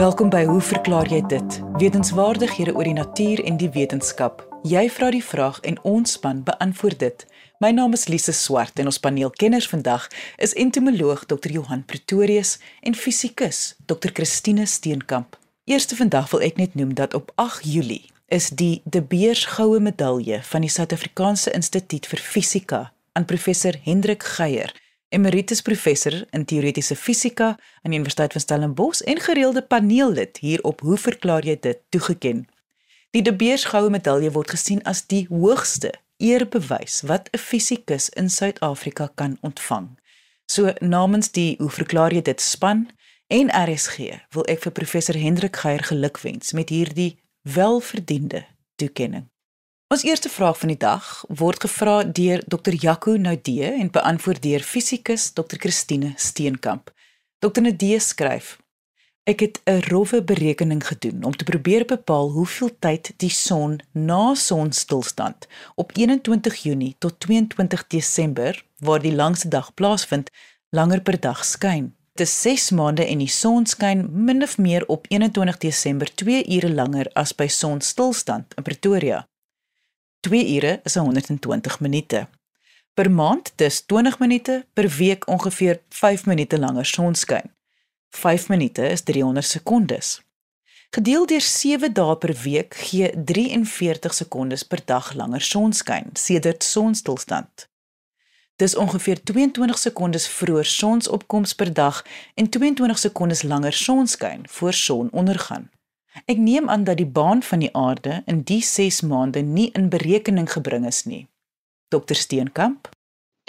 Welkom by Hoe verklaar jy dit? Wetenskapwaardighede oor die natuur en die wetenskap. Jy vra die vraag en ons span beantwoord dit. My naam is Lise Swart en ons paneelkenners vandag is entomoloog Dr. Johan Pretorius en fisikus Dr. Christine Steenkamp. Eerste vandag wil ek net noem dat op 8 Julie is die De Beers Goue Medalje van die Suid-Afrikaanse Instituut vir Fisika aan professor Hendrik Geier emeritus professor in teoretiese fisika aan die Universiteit van Stellenbosch en gereelde paneellid hier op Hoe verklaar jy dit toegeken. Die De Beers Goue Medalje word gesien as die hoogste eerbewys wat 'n fisikus in Suid-Afrika kan ontvang. So namens die Hoe verklaar jy dit span en RSG wil ek vir professor Hendrik Geier gelukwens met hierdie welverdiende toekenning. Ons eerste vraag van die dag word gevra deur Dr. Jaco Naudee en beantwoord deur fisikus Dr. Christine Steenkamp. Dr. Naudee skryf: Ek het 'n rowwe berekening gedoen om te probeer bepaal hoeveel tyd die son na sonstilstand op 21 Junie tot 22 Desember, waar die langste dag plaasvind, langer per dag skyn. Dit is 6 maande en die son skyn min of meer op 21 Desember 2 ure langer as by sonstilstand in Pretoria. 2 ure is 120 minute. Per maand dis 20 minute, per week ongeveer 5 minute langer sonskyn. 5 minute is 300 sekondes. Gedeel deur 7 dae per week gee 43 sekondes per dag langer sonskyn sedert sonstilstand. Dis ongeveer 22 sekondes vroeër sonsopkoms per dag en 22 sekondes langer sonskyn voor sonondergang. Ek neem aan dat die baan van die aarde in die 6 maande nie in berekening gebring is nie. Dr Steenkamp.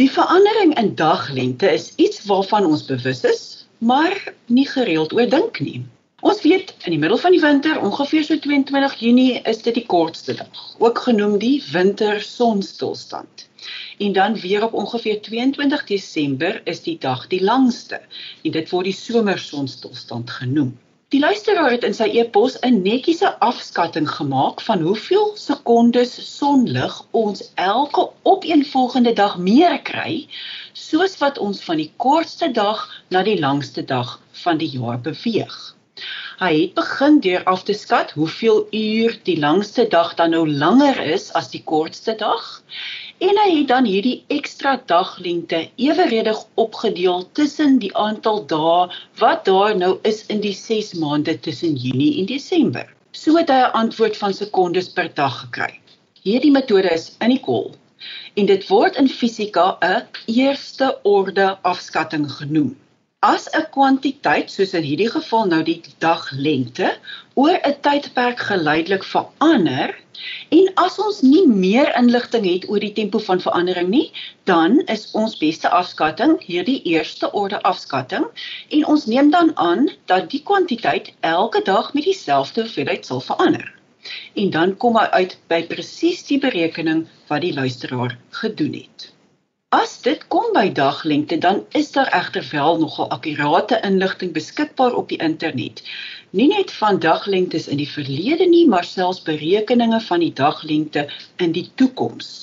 Die verandering in daglengte is iets waarvan ons bewus is, maar nie gereeld oor dink nie. Ons weet in die middel van die winter, ongeveer so 22 Junie, is dit die kortste dag, ook genoem die wintersonstilstand. En dan weer op ongeveer 22 Desember is die dag die langste en dit word die somersonstilstand genoem. Die luisteraar het in sy e-pos 'n netjiese afskatting gemaak van hoeveel sekondes sonlig ons elke opeenvolgende dag meer kry, soos wat ons van die kortste dag na die langste dag van die jaar beweeg. Hy het begin deur af te skat hoeveel uur die langste dag dan nou langer is as die kortste dag en hy het dan hierdie ekstra daglengte eweredig opgedeel tussen die aantal dae wat daar nou is in die 6 maande tussen Junie en Desember. So het hy 'n antwoord van sekondes per dag gekry. Hierdie metode is in die kol en dit word in fisika 'n eerste orde afskatting genoem. As 'n kwantiteit soos in hierdie geval nou die daglengte oor 'n tydperk geleidelik verander, En as ons nie meer inligting het oor die tempo van verandering nie, dan is ons beste afskatting hierdie eerste orde afskatting en ons neem dan aan dat die kwantiteit elke dag met dieselfde hoeveelheid sal verander. En dan kom hy uit by presies die berekening wat die luisteraar gedoen het. As dit kom by daglengte, dan is daar egter wel nogal akkurate inligting beskikbaar op die internet. Nie net van daglengtes in die verlede nie, maar selfs berekeninge van die daglengte in die toekoms.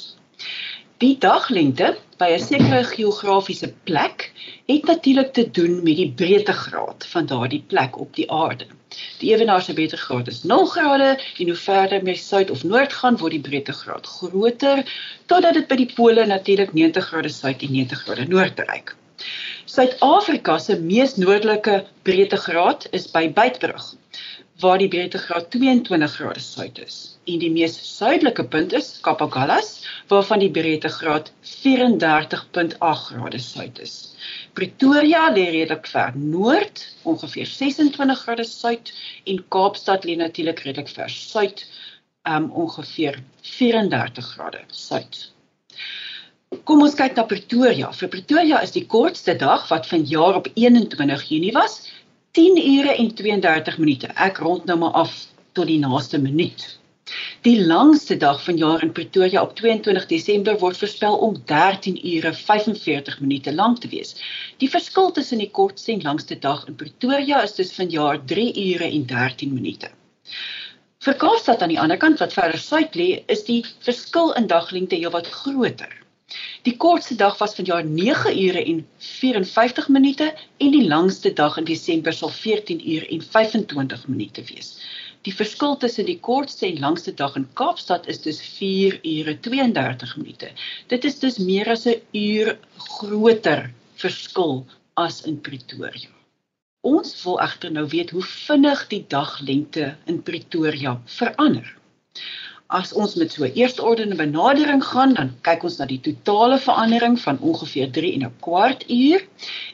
Die daglengte by 'n sekere geografiese plek het natuurlik te doen met die breedtegraad van daardie plek op die aarde. Die ewenaar se breedtegraad is 0 grade en hoe verder jy suid of noord gaan, word die breedtegraad groter totdat dit by die pole natuurlik 90 grade suid en 90 grade noord bereik. Suid-Afrika se mees noordelike breedtegraad is by Beitbrug waar die breedtegraad 22 grade suid is. En die mees suidelike punt is Kapagallas waarvan die breedtegraad 34.8 grade suid is. Pretoria lê redelik ver noord, ongeveer 26 grade suid en Kaapstad lê natuurlik redelik ver suid, um ongeveer 34 grade suid. Kom ons kyk na Pretoria. Vir Pretoria is die kortste dag wat vanjaar op 21 Junie was, 10 ure en 32 minute. Ek rond nou maar af tot die naaste minuut. Die langste dag van jaar in Pretoria op 22 Desember word voorspel om 13 ure 45 minute lank te wees. Die verskil tussen die kortste en langste dag in Pretoria is dus vanjaar 3 ure en 13 minute. Vir Kaapstad aan die ander kant wat verder suid lê, is die verskil in daglengte heelwat groter. Die kortste dag was vanjaar 9 ure en 54 minute en die langste dag in Desember sal 14 ure en 25 minute wees. Die verskil tussen die kortste en langste dag in Kaapstad is dus 4 ure 32 minute. Dit is dus meer as 'n uur groter verskil as in Pretoria. Ons wil egter nou weet hoe vinnig die daglengte in Pretoria verander. As ons met so 'n eerste orde benadering gaan, dan kyk ons na die totale verandering van ongeveer 3 en 'n kwart uur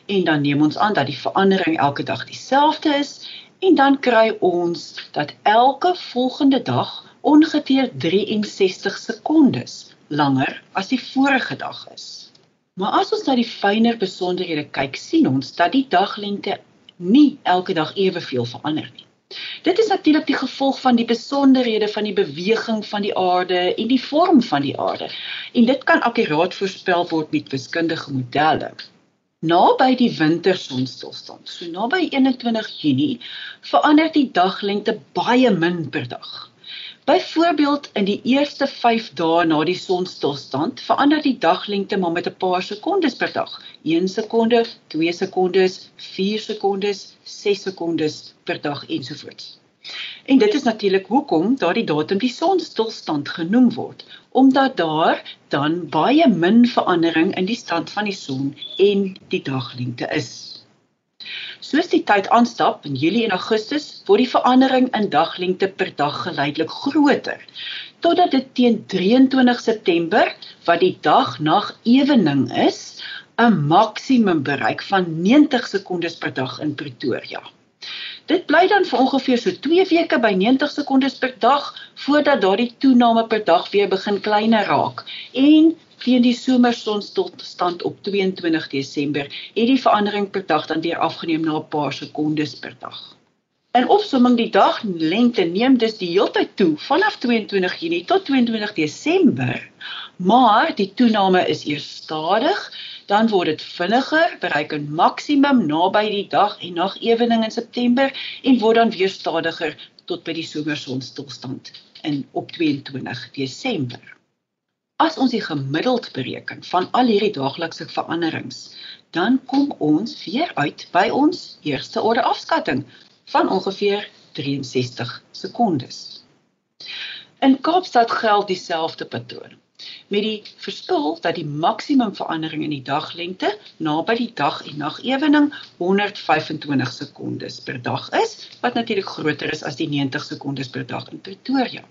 en dan neem ons aan dat die verandering elke dag dieselfde is en dan kry ons dat elke volgende dag ongeveer 63 sekondes langer as die vorige dag is. Maar as ons na die fynere besonderhede kyk, sien ons dat die daglengte nie elke dag eweveel verander nie. Dit is natuurlik die gevolg van die besonderhede van die beweging van die aarde en die vorm van die aarde. En dit kan akkuraat voorspel word met wiskundige modelle naby die wintersonstilstand. So naby 21 Junie verander die daglengte baie min per dag. Byvoorbeeld in die eerste 5 dae na die sonstilstand verander die daglengte maar met 'n paar sekondes per dag. 1 sekonde, 2 sekondes, 4 sekondes, 6 sekondes per dag ensovoorts. En dit is natuurlik hoekom daardie datum die sonstilstand genoem word, omdat daar dan baie min verandering in die stand van die son en die daglengte is. Soos die tyd aanstap in Julie en Augustus, word die verandering in daglengte per dag geleidelik groter, totdat dit teen 23 September, wat die dag-nag ewening is, 'n maksimum bereik van 90 sekondes per dag in Pretoria. Dit bly dan vir ongeveer so 2 weke by 90 sekondes per dag voordat daardie toename per dag weer begin kleiner raak. En teen die somersonstilstand op 22 Desember het die verandering per dag dan weer afgeneem na 'n paar sekondes per dag. In opsomming die daglengte neem dus die heeltyd toe vanaf 22 Junie tot 22 Desember, maar die toename is eers stadig dan word dit vinniger, bereik 'n maksimum naby die dag en nag ewening in September en word dan weer stadiger tot by die somersonstilstand in op 22 Desember. As ons die gemiddeld bereken van al hierdie daaglikse veranderings, dan kom ons weer uit by ons eerste orde afskatting van ongeveer 63 sekondes. In Kaapstad geld dieselfde patroon met die verskil dat die maksimum verandering in die daglengte naby die dag en nag ewening 125 sekondes per dag is wat natuurlik groter is as die 90 sekondes per dag in Pretoria.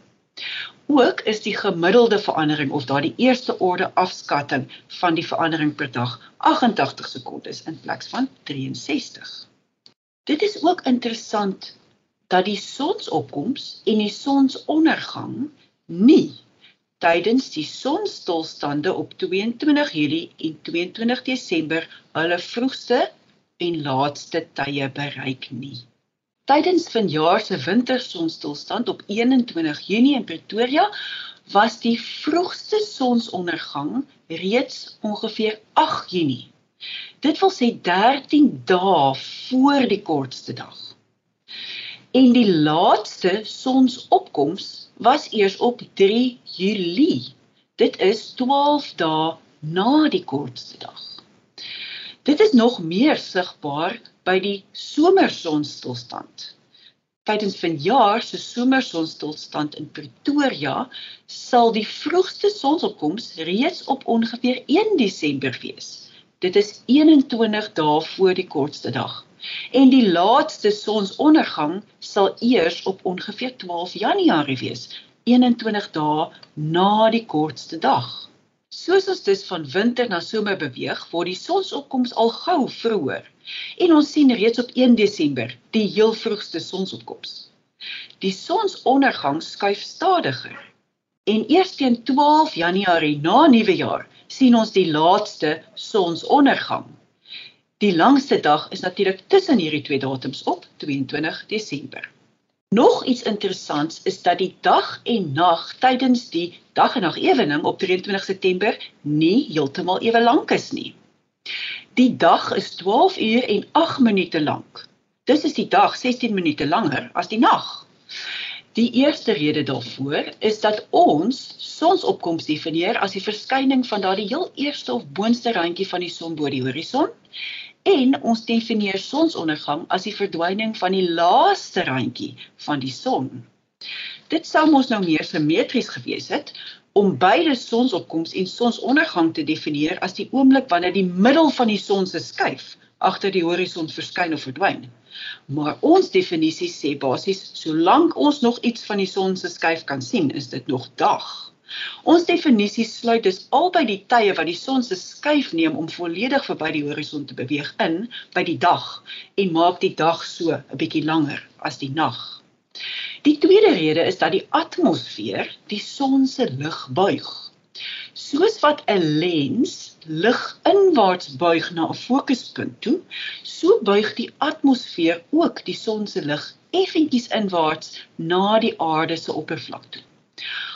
Ook is die gemiddelde verandering of daardie eerste orde afskatting van die verandering per dag 88 sekondes in plaas van 63. Dit is ook interessant dat die sonsopkoms en die sonsondergang nie tydens die sonstilstande op 22 Julie en 22 Desember hulle vroegste en laaste tye bereik nie. Tydens vanjaar se wintersonstilstand op 21 Junie in Pretoria was die vroegste sonsondergang reeds ongeveer 8 Junie. Dit wil sê 13 dae voor die kortste dag. En die laaste sonsopkoms was eers op 3 Julie. Dit is 12 dae na die kortste dag. Dit is nog meer sigbaar by die somersonstilstand. Tydens vanjaar se somersonstilstand in Pretoria sal die vroegste sonsopkoms reeds op ongeveer 1 Desember wees. Dit is 21 dae voor die kortste dag. En die laaste sonsondergang sal eers op ongeveer 12 Januarie wees, 21 dae na die kortste dag. Soos ons dus van winter na somer beweeg, word die sonsopkoms al gou vroeër. En ons sien reeds op 1 Desember die heel vroegste sonsopkoms. Die sonsondergang skuif stadiger. En eers teen 12 Januarie na Nuwejaar sien ons die laaste sonsondergang. Die langste dag is natuurlik tussen hierdie twee datums op 22 Desember. Nog iets interessants is dat die dag en nag tydens die dag en nag ewening op 23 September nie heeltemal ewe lank is nie. Die dag is 12 uur en 8 minute lank. Dis is die dag 16 minute langer as die nag. Die eerste rede daarvoor is dat ons sonsopkoms definieer as die verskyning van daardie heel eerste of boonste randjie van die son bo die horison en ons definieer sonsondergang as die verdwyning van die laaste randjie van die son. Dit sou mos nou meer simmetries gewees het om beide sonsopkoms en sonsondergang te definieer as die oomblik wanneer die middel van die son se skuif agter die horison verskyn of verdwyn. Maar ons definisie sê basies solank ons nog iets van die son se skuif kan sien, is dit nog dag. Ons definisie sluit dus albei die tye wat die son se skuif neem om volledig verby die horison te beweeg in by die dag en maak die dag so 'n bietjie langer as die nag. Die tweede rede is dat die atmosfeer die son se lig buig. Soos wat 'n lens lig inwaarts buig na 'n fokuspunt toe, so buig die atmosfeer ook die son se lig effentjies inwaarts na die aarde se oppervlak toe.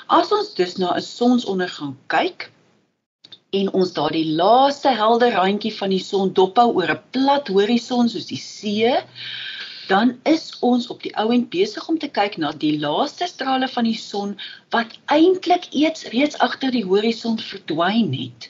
As ons dus na 'n sonsondergang kyk en ons daardie laaste helder randjie van die son dophou oor 'n plat horison soos die see, dan is ons op die ouend besig om te kyk na die laaste strale van die son wat eintlik eers reeds agter die horison verdwyn het.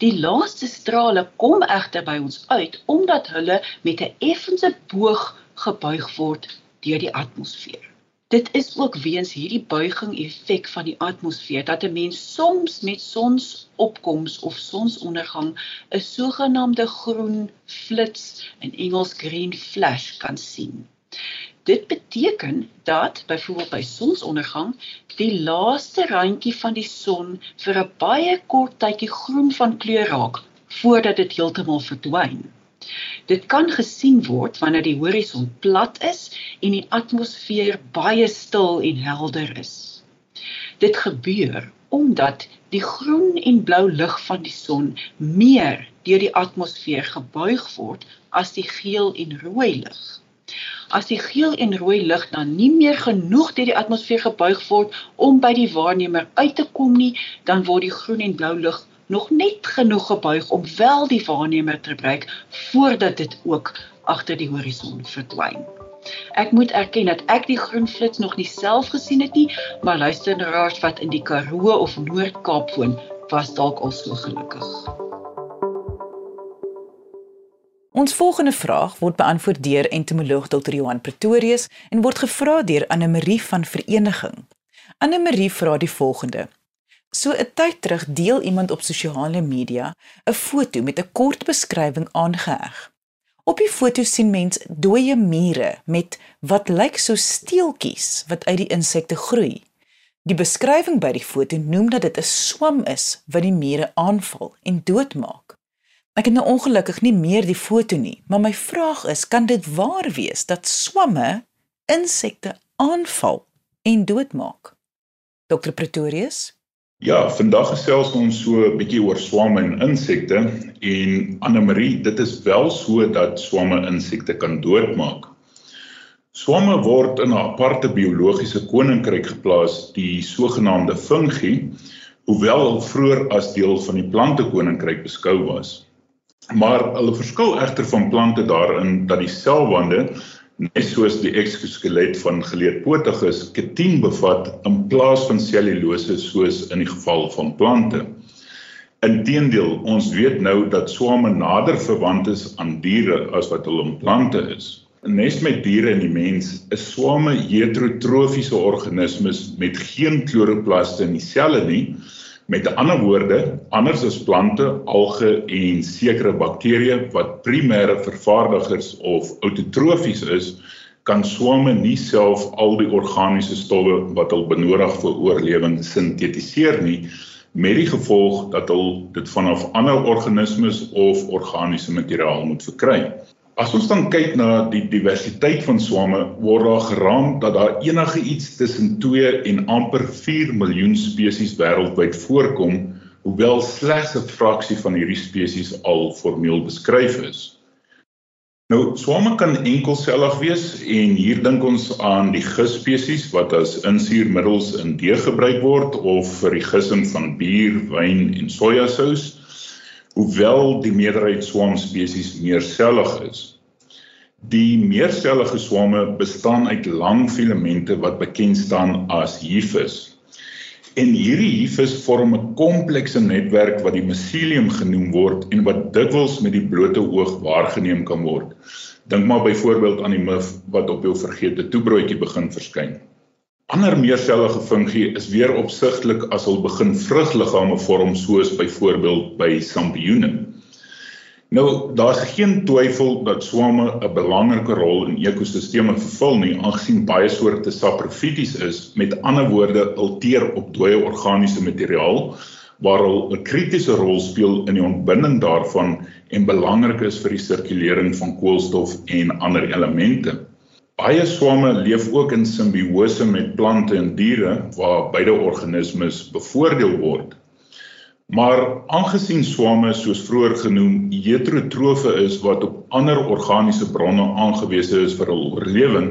Die laaste strale kom egter by ons uit omdat hulle met 'n effense boog gebuig word deur die atmosfeer. Dit is ook weens hierdie buiging effek van die atmosfeer dat 'n mens soms met sonsopkoms of sonsondergang 'n sogenaamde groen flits in Engels green flash kan sien. Dit beteken dat byvoorbeeld by sonsondergang die laaste randjie van die son vir 'n baie kort tydjie groen van kleur raak voordat dit heeltemal verdwyn. Dit kan gesien word wanneer die horison plat is en die atmosfeer baie stil en helder is. Dit gebeur omdat die groen en blou lig van die son meer deur die atmosfeer gebuig word as die geel en rooi lig. As die geel en rooi lig dan nie meer genoeg deur die atmosfeer gebuig word om by die waarnemer uit te kom nie, dan word die groen en blou lig nog net genoeg gebuig om wel die waarnemer te bereik voordat dit ook agter die horison verdwyn. Ek moet erken dat ek die groen flits nog nie self gesien het nie, maar luisteraars wat in die Karoo of Noord-Kaap woon, was dalk al so gelukkig. Ons volgende vraag word beantwoord deur entomoloog Dr. Johan Pretorius en word gevra deur Anne Marie van Vereniging. Anne Marie vra die volgende: So 'n tyd terug deel iemand op sosiale media 'n foto met 'n kort beskrywing aangeheg. Op die foto sien mens dooie mure met wat lyk so steeltjies wat uit die insekte groei. Die beskrywing by die foto noem dat dit 'n swam is wat die mure aanval en doodmaak. Ek het nou ongelukkig nie meer die foto nie, maar my vraag is, kan dit waar wees dat swamme insekte aanval en doodmaak? Dr Pretorius Ja, vandag gesels ons so 'n bietjie oor swamme en insekte en Anne Marie, dit is wel so dat swamme insekte kan doodmaak. Swamme word in 'n aparte biologiese koninkryk geplaas, die sogenaamde fungi, hoewel hulle vroeër as deel van die plante koninkryk beskou was. Maar hulle verskil egter van plante daarin dat die selwande net soos die eksoskelet van geleedpotiges ketien bevat in plaas van selulose soos in die geval van plante. Inteendeel, ons weet nou dat swame nader verwant is aan diere as wat hulle aan plante is. Nes met diere en die mens is swame heterotrofiese organismes met geen kloroplaste in die selle nie, Met ander woorde, anders as plante, alge en sekere bakterieë wat primêre vervaardigers of autotrofies is, kan swame nie self al die organiese stowwe wat hulle benodig vir oorlewing sintetiseer nie, met die gevolg dat hulle dit vanaf ander organismes of organiese materiaal moet verkry. As ons dan kyk na die diversiteit van swame, word daar geraam dat daar enige iets tussen 2 en amper 4 miljoen spesies wêreldwyd voorkom, hoewel slegs 'n fraksie van hierdie spesies al formeel beskryf is. Nou, swame kan enkelsellig wees en hier dink ons aan die gis-spesies wat as insuurmiddels in deeg gebruik word of vir die gissing van bier, wyn en sojasous hoewel die meerderheid swamspesies meersellig is. Die meersellige swame bestaan uit lang filamente wat bekend staan as hifus. En hierdie hifus vorm 'n komplekse netwerk wat die mycelium genoem word en wat dikwels met die blote oog waargeneem kan word. Dink maar byvoorbeeld aan die mif wat op jou vergete toebroodjie begin verskyn. Ander meersellige fungie is weer opsigtelik as hulle begin vrugliggame vorm soos byvoorbeeld by sampioene. Nou daar's geen twyfel dat swame 'n belangrike rol in ekosisteme vervul nie aangesien baie soorte saprofities is, met ander woorde ulteer op dooie organiese materiaal waar hulle 'n kritiese rol speel in die ontbinding daarvan en belangrik is vir die sirkulering van koolstof en ander elemente. Baie swame leef ook in simbiose met plante en diere waar beide organismes bevoordeel word. Maar aangesien swame soos vroeër genoem heterotrofe is wat op ander organiese bronne aangewese is vir hul oorlewing,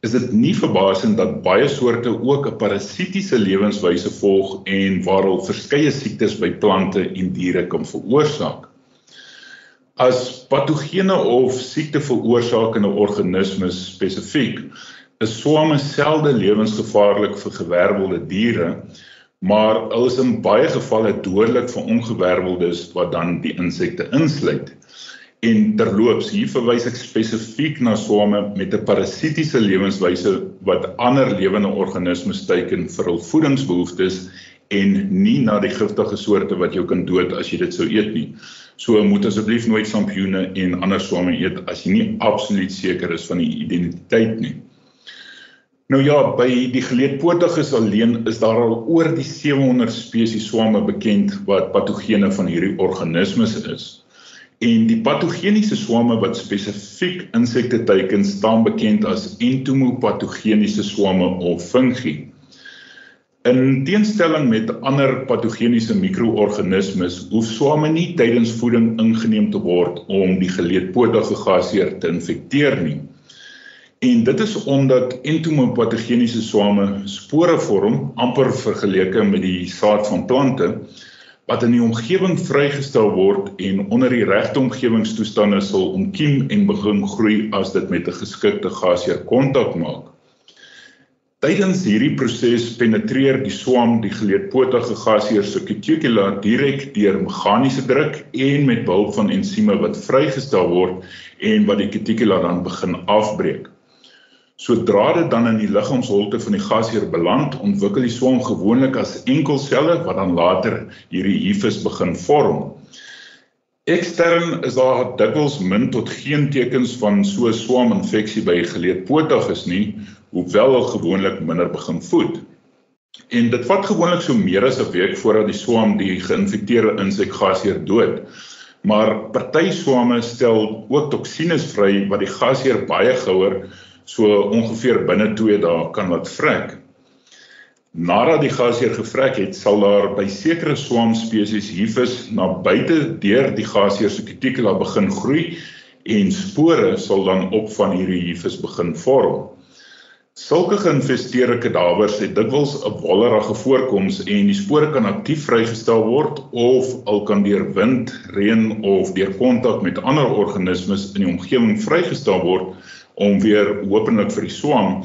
is dit nie verbasend dat baie soorte ook 'n parasitiese lewenswyse volg en waar hulle verskeie siektes by plante en diere kan veroorsaak. As patogene of siekte veroorsakende organismes spesifiek is swame selde lewensgevaarlik vir gewervelde diere, maar hulle is in baie gevalle dodelik vir ongewerveldes wat dan die insekte insluit. En terloops, hier verwys ek spesifiek na swame met 'n parasitiese lewenswyse wat ander lewende organismes teiken vir hul voedingsbehoeftes en nie na die giftige soorte wat jou kan dood as jy dit sou eet nie. So moet asseblief nooit sampioene en ander swame eet as jy nie absoluut seker is van die identiteit nie. Nou ja, by die geleedpotiges alleen is daar al oor die 700 spesies swame bekend wat patogene van hierdie organismes is. En die patogeniese swame wat spesifiek insekte teiken staan bekend as entomopatogeniese swame of fungi. In teenstelling met ander patogeniese mikroorganismes, hoef swame nie tydens voeding ingeneem te word om die geleedpotige gasheer te infekteer nie. En dit is omdat entomopatogeniese swame spore vorm amper vergeleke met die saad van plante wat in die omgewing vrygestel word en onder die regte omgewingstoestande sal ontkiem en begin groei as dit met 'n geskikte gasheer kontak maak. Tydens hierdie proses penetreer die swam die geleedpotige gasheer se cuticula direk deur meganiese druk en met behulp van ensieme wat vrygestel word en wat die cuticula dan begin afbreek. Sodra dit dan in die liggaamsholte van die gasheer beland, ontwikkel die swam gewoonlik as enkelselle wat dan later hierdie hifus begin vorm. Ekstern is daar dikwels min tot geen tekens van so 'n swaminfeksie by geleedpotiges nie, hoewel hulle gewoonlik minder begin voed. En dit vat gewoonlik so meer as 'n week voordat die swam die geïnfekteerde insekgasheer dood. Maar party swame stel ook toksines vry wat die gasheer baie gouer so ongeveer binne 2 dae kan laat vrek. Nadat die gasheer gevrek het, sal daar by sekere swamspesies hifus na buite deur die gasheer se cuticula begin groei en spore sal dan op van hierdie hifus begin vorm. Sulke geïnfesteerde kadawers het dikwels 'n wollerige voorkoms en die spore kan aktief vrygestel word of al kan deur wind, reën of deur kontak met ander organismes in die omgewing vrygestel word om weer hopelik vir die swam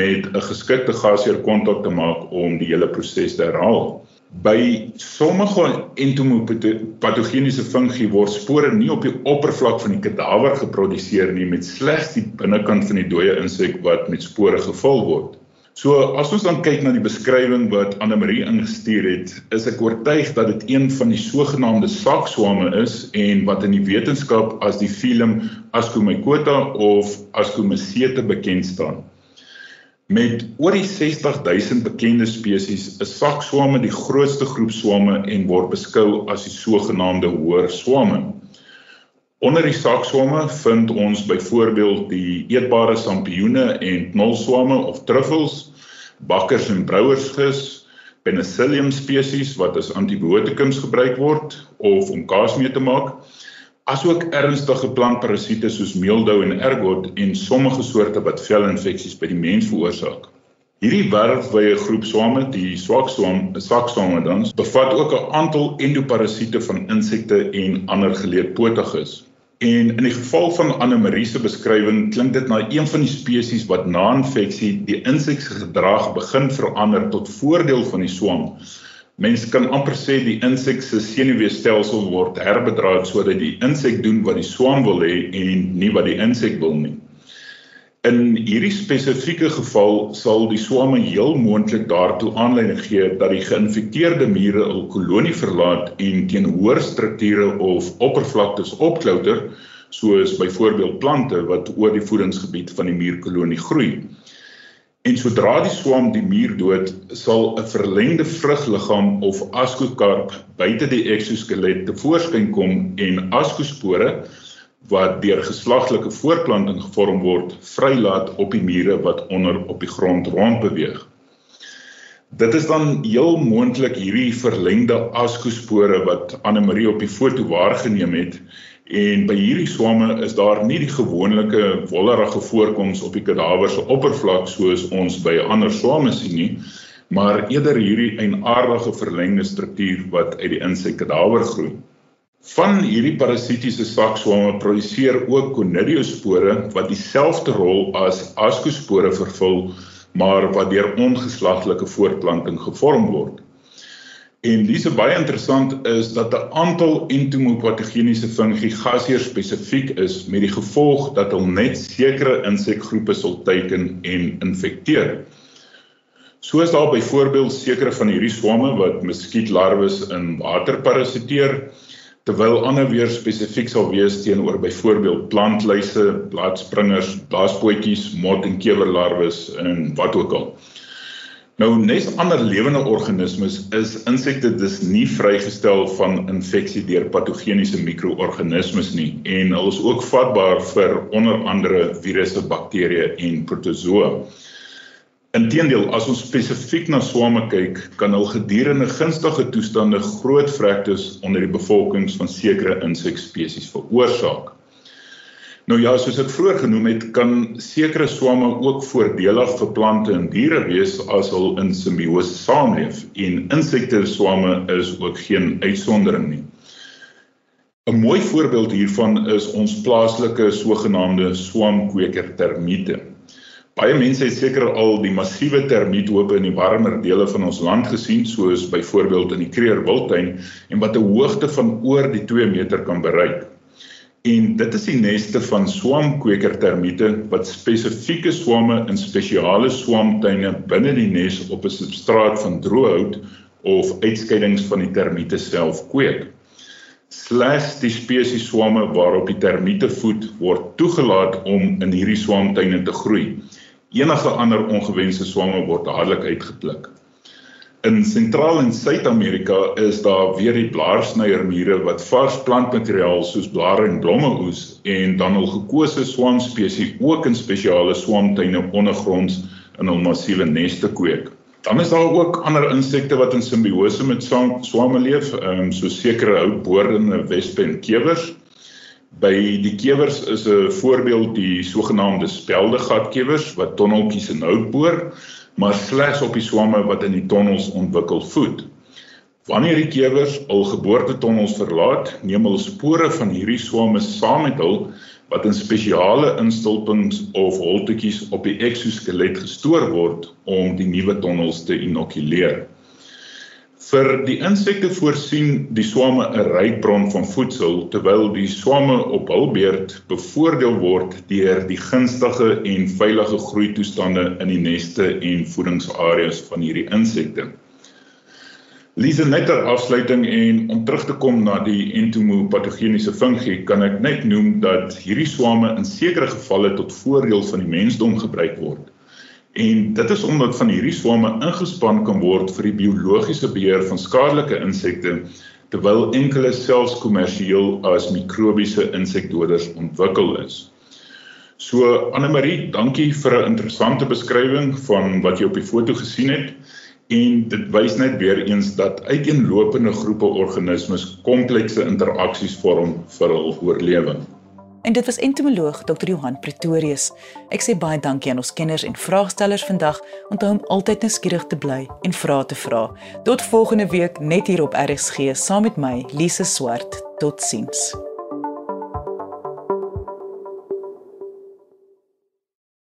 met 'n geskikte gasheer kontak te maak om die hele proses te herhaal. By sommige entomopatogeniese fungi word spore nie op die oppervlak van die kadaver geproduseer nie met slegs die binnekant van die dooie insek wat met spore gevul word. So as ons dan kyk na die beskrywing wat Anne Marie ingestuur het, is ek oortuig dat dit een van die sogenaamde sakswame is en wat in die wetenskap as die filum Ascomycota of Ascomycete bekend staan. Met oor die 60000 bekende spesies is sakswame die grootste groep swame en word beskou as die sogenaamde hoër swame. Onder die sakswame vind ons byvoorbeeld die eetbare sampioene en knolswame of truffels, bakkers en brouersgis, penicillium spesies wat as antibiotikums gebruik word of om kaas mee te maak asook ernstige plantparasiete soos meeldou en ergot en sommige soorte wat velinfeksies by die mens veroorsaak. Hierdie werfwye groep swame, die swakswam, swakswame dan, bevat ook 'n aantal endoparasiete van insekte en ander geleedpotiges. En in die geval van Anne-Marie se beskrywing klink dit na een van die spesies wat na infeksie die insekgedrag begin verander tot voordeel van die swam. Mense kan amper sê die insek se senuweestelsel word herbedraad sodat die insek doen wat die swam wil hê en nie wat die insek wil nie. In hierdie spesifieke geval sal die swamme heel moontlik daartoe aanleiding gee dat die geïnfekteerde mure 'n kolonie verlaat en teen hoër strukture of oppervlaktes opklouter, soos byvoorbeeld plante wat oor die voedingsgebied van die muurkolonie groei. En sodra die swam die muur dood, sal 'n verlengde vrugliggaam of askokarp buite die eksoskelet tevoorskyn kom en askospore wat deur geslaglike voortplanting gevorm word, vrylaat op die mure wat onder op die grond rond beweeg. Dit is dan heel moontlik hierdie verlengde askospore wat Anne Marie op die foto waargeneem het en by hierdie swamme is daar nie die gewone wollerige voorkoms op die kadaver se oppervlak soos ons by ander swamme sien nie, maar eerder hierdie eienaardige verlengde struktuur wat uit die insek kadaver groei. Van hierdie parasitiese sakswame produseer ook conidiospore wat dieselfde rol as ascospore vervul, maar wat deur ongeslaglike voortplanting gevorm word. En dis baie interessant is dat 'n aantal entomopatogeniese fungi gasheer spesifiek is met die gevolg dat hulle net sekere insekgroepe sal teiken en infekteer. Soos daar byvoorbeeld sekere van hierdie swamme wat muskietlarwes in water parasiteer, terwyl ander weer spesifiek sal wees teenoor byvoorbeeld plantluise, blaadspringers, blaaspootjies, mot en kewerlarwes en wat ook al. Nou nes ander lewende organismes is insekte dus nie vrygestel van infeksie deur patogeniese mikroorganismes nie en hulle is ook vatbaar vir onder andere virusse, bakterieë en protozoa. Inteendeel, as ons spesifiek na swamme kyk, kan hul gedurende gunstige toestande groot vrektes onder die bevolkings van sekere insekspesies veroorsaak. Nou ja, soos ek vroeër genoem het, kan sekere swamme ook voordelig vir plante en diere wees as hulle in simbiose saamleef en insekte swamme is ook geen uitsondering nie. 'n Mooi voorbeeld hiervan is ons plaaslike sogenaamde swamkweker termiete. Baie mense het seker al die massiewe termiethope in die warmer dele van ons land gesien, soos byvoorbeeld in die Kreer Wildtuin en wat 'n hoogte van oor die 2 meter kan bereik. En dit is die neste van swamkweker termiete wat spesifieke swamme in spesiale swamtuine binne die nes op 'n substraat van droëhout of uitskeidings van die termiete self kweek. Slegs die spesies swamme waarop die termiete voed word toegelaat om in hierdie swamtuine te groei. Enige ander ongewenste swamme word dadelik uitgepluk. In Sentraal en Suid-Amerika is daar weer die blaarsnyermure wat vars plantmateriaal soos blare en blomme oes en dan hul gekose swamspesies ook in spesiale swamtuine ondergronds in hul massiewe neste kweek. Dan is daar ook ander insekte wat in simbiose met swamme leef, um, so sekere houtboordende wespe en kewers. By die kewers is 'n voorbeeld die sogenaamde speldegatkewers wat tonneltjies in hout boor, maar slegs op die swamme wat in die tonnels ontwikkel voed. Wanneer die kewers al geboortetonnels verlaat, neem hulle spore van hierdie swamme saam met hul wat in spesiale instulpings of holtetjies op die eksoskelet gestoor word om die nuwe tonnels te inokuleer. Vir die insekte voorsien die swamme 'n ryk bron van voedsel terwyl die swamme op hul beurt bevoordeel word deur die gunstige en veilige groei toestande in die neste en voedingsareas van hierdie insekte. Lise netter afsluiting en om terug te kom na die entomopatogeniese fungie kan ek net noem dat hierdie swamme in sekere gevalle tot voordeel van die mensdom gebruik word. En dit is omdat van hierdie swamme ingespan kan word vir die biologiese beheer van skadelike insekte terwyl enkele selfs kommersieel as mikrobiese insekdoders ontwikkel is. So Anne Marie, dankie vir 'n interessante beskrywing van wat jy op die foto gesien het en dit wys net weer eens dat uiteenlopende groepe organismes komplekse interaksies vorm vir hul oorlewing. En dit was entomoloog Dr. Johan Pretorius. Ek sê baie dankie aan ons kenners en vraagstellers vandag. Onthou om altyd nuuskierig te bly en vrae te vra. Tot volgende week net hier op RSG saam met my, Lise Swart. Totsiens.